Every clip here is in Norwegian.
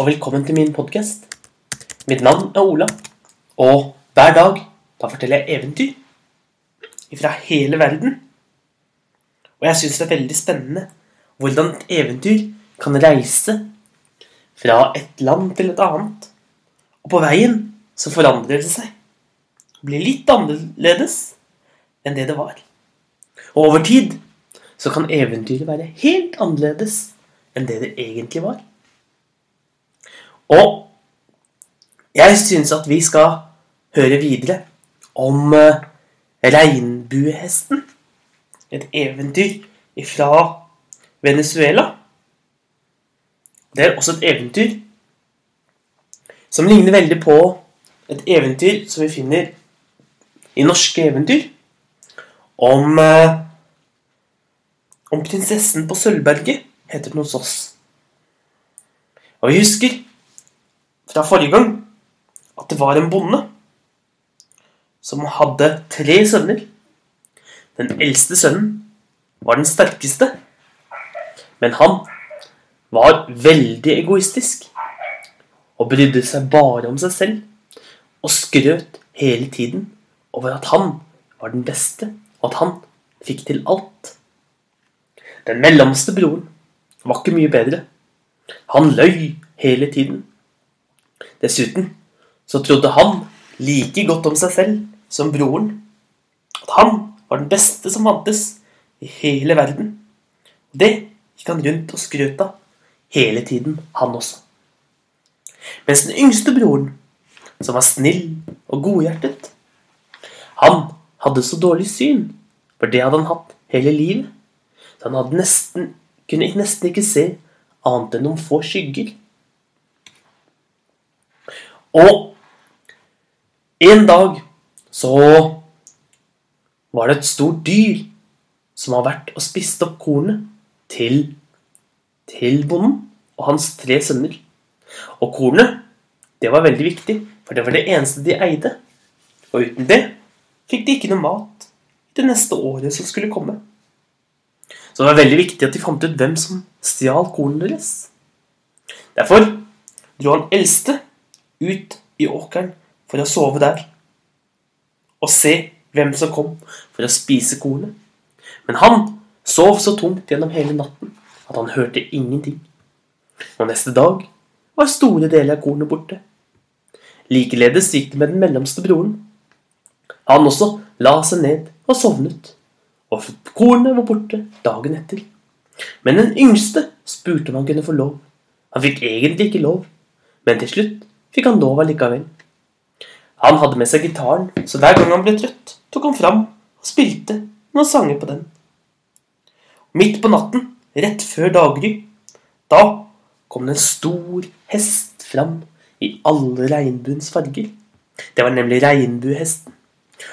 og velkommen til min podkast. Mitt navn er Ola, og hver dag da forteller jeg eventyr fra hele verden. Og jeg syns det er veldig spennende hvordan et eventyr kan reise fra et land til et annet. Og på veien så forandrer det seg. Blir litt annerledes enn det det var. Og over tid så kan eventyret være helt annerledes enn det det egentlig var. Og jeg syns at vi skal høre videre om eh, regnbuehesten. Et eventyr fra Venezuela. Det er også et eventyr som ligner veldig på et eventyr som vi finner i norske eventyr. Om eh, Om prinsessen på Sølvberget, heter den hos oss. Og vi husker fra forrige gang at det var en bonde som hadde tre sønner. Den eldste sønnen var den sterkeste, men han var veldig egoistisk og brydde seg bare om seg selv og skrøt hele tiden over at han var den beste, og at han fikk til alt. Den mellomste broren var ikke mye bedre. Han løy hele tiden. Dessuten så trodde han like godt om seg selv som broren. At han var den beste som fantes i hele verden. Det gikk han rundt og skrøt av hele tiden, han også. Mens den yngste broren, som var snill og godhjertet, han hadde så dårlig syn, for det hadde han hatt hele livet. Så han nesten, kunne nesten ikke se annet enn noen få skygger. Og en dag så var det et stort dyr som har vært og spist opp kornet til, til bonden og hans tre sønner. Og kornet, det var veldig viktig, for det var det eneste de eide. Og uten det fikk de ikke noe mat det neste året som skulle komme. Så det var veldig viktig at de fant ut hvem som stjal kornet deres. Derfor dro han eldste ut i åkeren for å sove der og se hvem som kom for å spise kornet. Men han sov så tungt gjennom hele natten at han hørte ingenting. Og neste dag var store deler av kornet borte. Likeledes gikk det med den mellomste broren. Han også la seg ned og sovnet, og kornet var borte dagen etter. Men den yngste spurte om han kunne få lov. Han fikk egentlig ikke lov, men til slutt fikk han lov allikevel. Han hadde med seg gitaren, så hver gang han ble trøtt, tok han fram og spilte noen sanger på den. Midt på natten, rett før daggry, da kom det en stor hest fram i alle regnbuens farger. Det var nemlig regnbuehesten.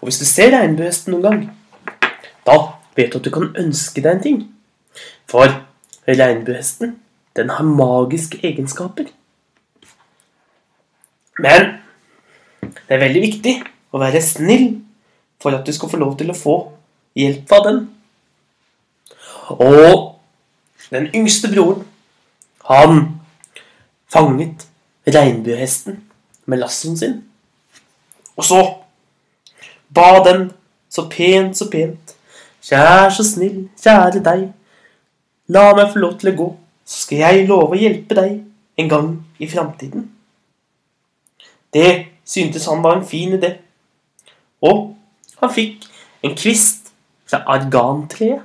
Og hvis du ser regnbuehesten noen gang, da vet du at du kan ønske deg en ting. For regnbuehesten, den har magiske egenskaper. Men det er veldig viktig å være snill for at du skal få lov til å få hjelp av den. Og den yngste broren, han fanget regnbuehesten med lassoen sin. Og så ba den så pent, så pent. Kjær så snill, kjære deg. La meg få lov til å gå, så skal jeg love å hjelpe deg en gang i framtiden. Det syntes han var en fin idé. Og han fikk en kvist fra argantreet.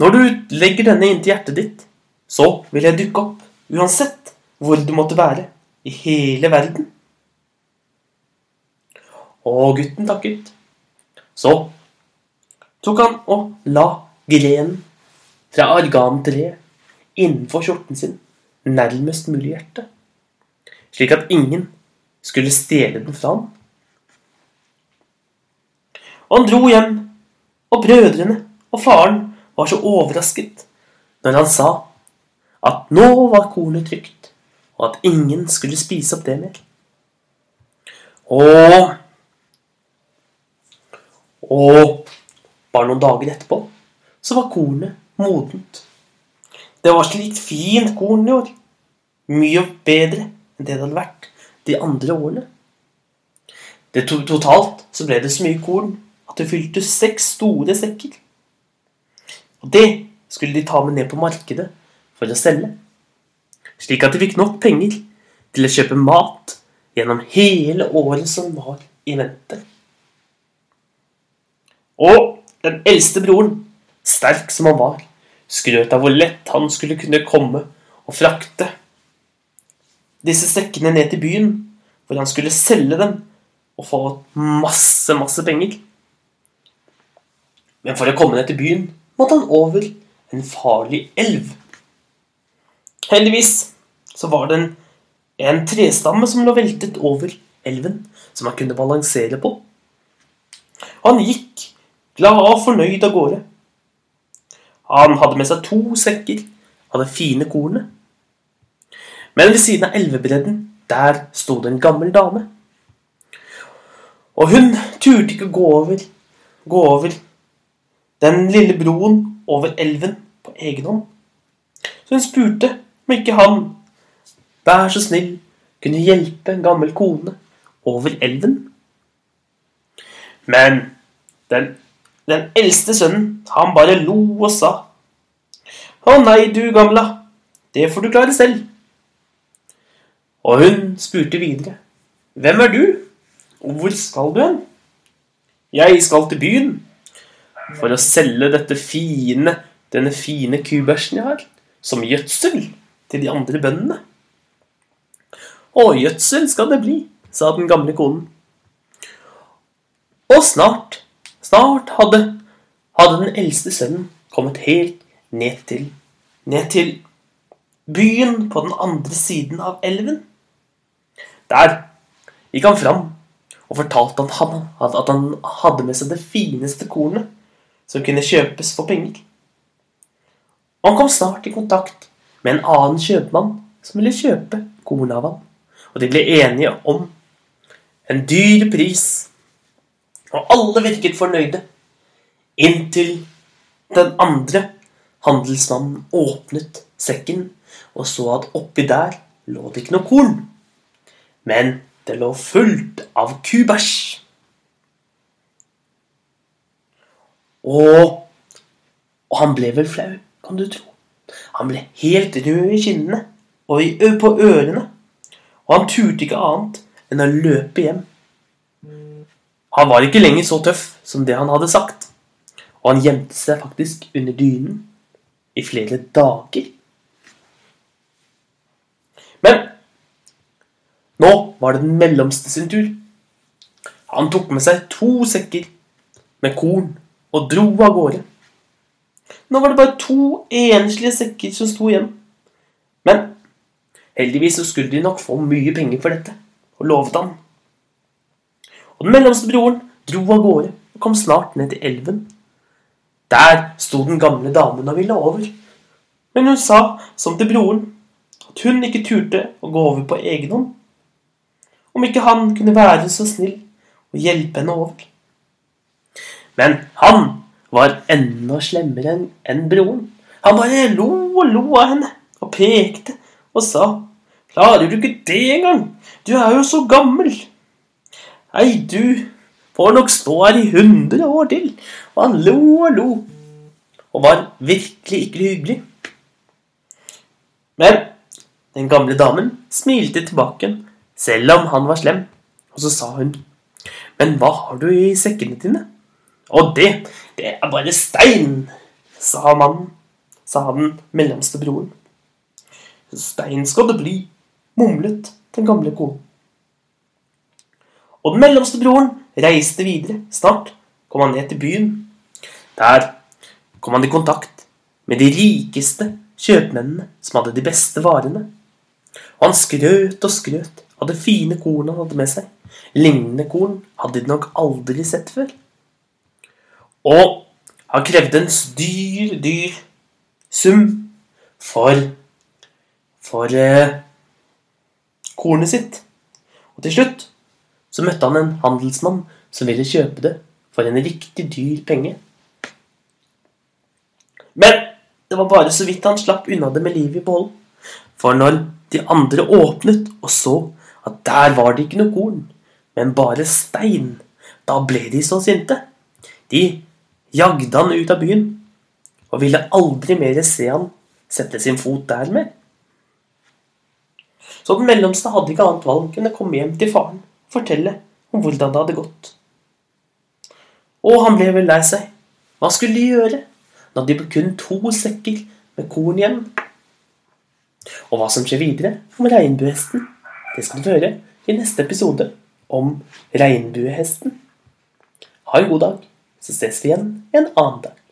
Når du legger denne inntil hjertet ditt, så vil jeg dukke opp, uansett hvor du måtte være i hele verden. Og gutten takket. Så tok han og la grenen fra argantreet innenfor skjorten sin nærmest mulig hjertet, slik at ingen skulle stjele den fra ham. Og han dro hjem, og brødrene og faren var så overrasket når han sa at nå var kornet trygt, og at ingen skulle spise opp det mer. Og Og bare noen dager etterpå så var kornet modent. Det var slikt fint korn i år. Mye bedre enn det det hadde vært de andre årene. Det to totalt så ble det så mye korn at det fylte seks store sekker. Og det skulle de ta med ned på markedet for å selge. Slik at de fikk nok penger til å kjøpe mat gjennom hele året som var i vente. Og den eldste broren, sterk som han var, skrøt av hvor lett han skulle kunne komme og frakte disse sekkene ned til byen, hvor han skulle selge dem og få masse, masse penger. Men for å komme ned til byen måtte han over en farlig elv. Heldigvis så var det en, en trestamme som lå veltet over elven, som han kunne balansere på. Han gikk glad og fornøyd av gårde. Han hadde med seg to sekker av det fine kornet. Men ved siden av elvebredden, der sto det en gammel dame. Og hun turte ikke gå over, gå over den lille broen over elven på egen hånd. Så hun spurte om ikke han, vær så snill, kunne hjelpe en gammel kone over elven. Men den, den eldste sønnen, han bare lo og sa Å nei, du gamla, det får du klare selv. Og hun spurte videre. Hvem er du, og hvor skal du hen? Jeg skal til byen for å selge dette fine, denne fine kubørsen jeg har, som gjødsel til de andre bøndene. Å, gjødsel skal det bli, sa den gamle konen. Og snart, snart hadde, hadde den eldste sønnen kommet helt ned til, ned til byen på den andre siden av elven. Der gikk han fram og fortalte han at han hadde med seg det fineste kornet som kunne kjøpes for penger. Han kom snart i kontakt med en annen kjøpmann som ville kjøpe kornet av ham. Og de ble enige om en dyr pris. Og alle virket fornøyde. Inntil den andre handelsmannen åpnet sekken og så at oppi der lå det ikke noe korn. Men det lå fullt av kubæsj. Og, og han ble vel flau, kan du tro. Han ble helt rød i kinnene og på ørene. Og han turte ikke annet enn å løpe hjem. Han var ikke lenger så tøff som det han hadde sagt. Og han gjemte seg faktisk under dynen i flere dager. Men nå var det den mellomste sin tur. Han tok med seg to sekker med korn og dro av gårde. Nå var det bare to enslige sekker som sto igjen. Men heldigvis så skulle de nok få mye penger for dette, og lovet han. Og den mellomste broren dro av gårde og kom snart ned til elven. Der sto den gamle damen og ville over. Men hun sa, som til broren, at hun ikke turte å gå over på egen hånd. Om ikke han kunne være så snill og hjelpe henne over. Men han var enda slemmere enn broren. Han bare lo og lo av henne og pekte og sa Klarer du ikke det engang? Du er jo så gammel. Nei, du får nok stå her i hundre år til. Og han lo og lo og var virkelig ikke hyggelig. Men den gamle damen smilte tilbake, selv om han var slem, og så sa hun Men hva har du i sekkene dine? Og det, det er bare stein, sa mannen, sa den mellomste broren. Stein skal det bli, mumlet den gamle konen. Og den mellomste broren reiste videre. Snart kom han ned til byen. Der kom han i kontakt med de rikeste kjøpmennene som hadde de beste varene. Og han skrøt og skrøt det fine kornet han hadde med seg. Lignende korn hadde de nok aldri sett før. Og han krevde en dyr, dyr sum for for eh, kornet sitt. Og til slutt så møtte han en handelsmann som ville kjøpe det for en riktig dyr penge. Men det var bare så vidt han slapp unna det med livet i behold. For når De andre åpnet og så at der var det ikke noe korn, men bare stein. Da ble de så sinte. De jagde han ut av byen og ville aldri mer se han sette sin fot der mer. Så den mellomste hadde ikke annet valg enn å komme hjem til faren og fortelle om hvordan det hadde gått. Og han ble vel lei seg. Hva skulle de gjøre? Når de kun to sekker med korn igjen. Og hva som skjer videre om regnbuehesten, det skal du høre i neste episode om regnbuehesten. Ha en god dag, så ses vi igjen en annen dag.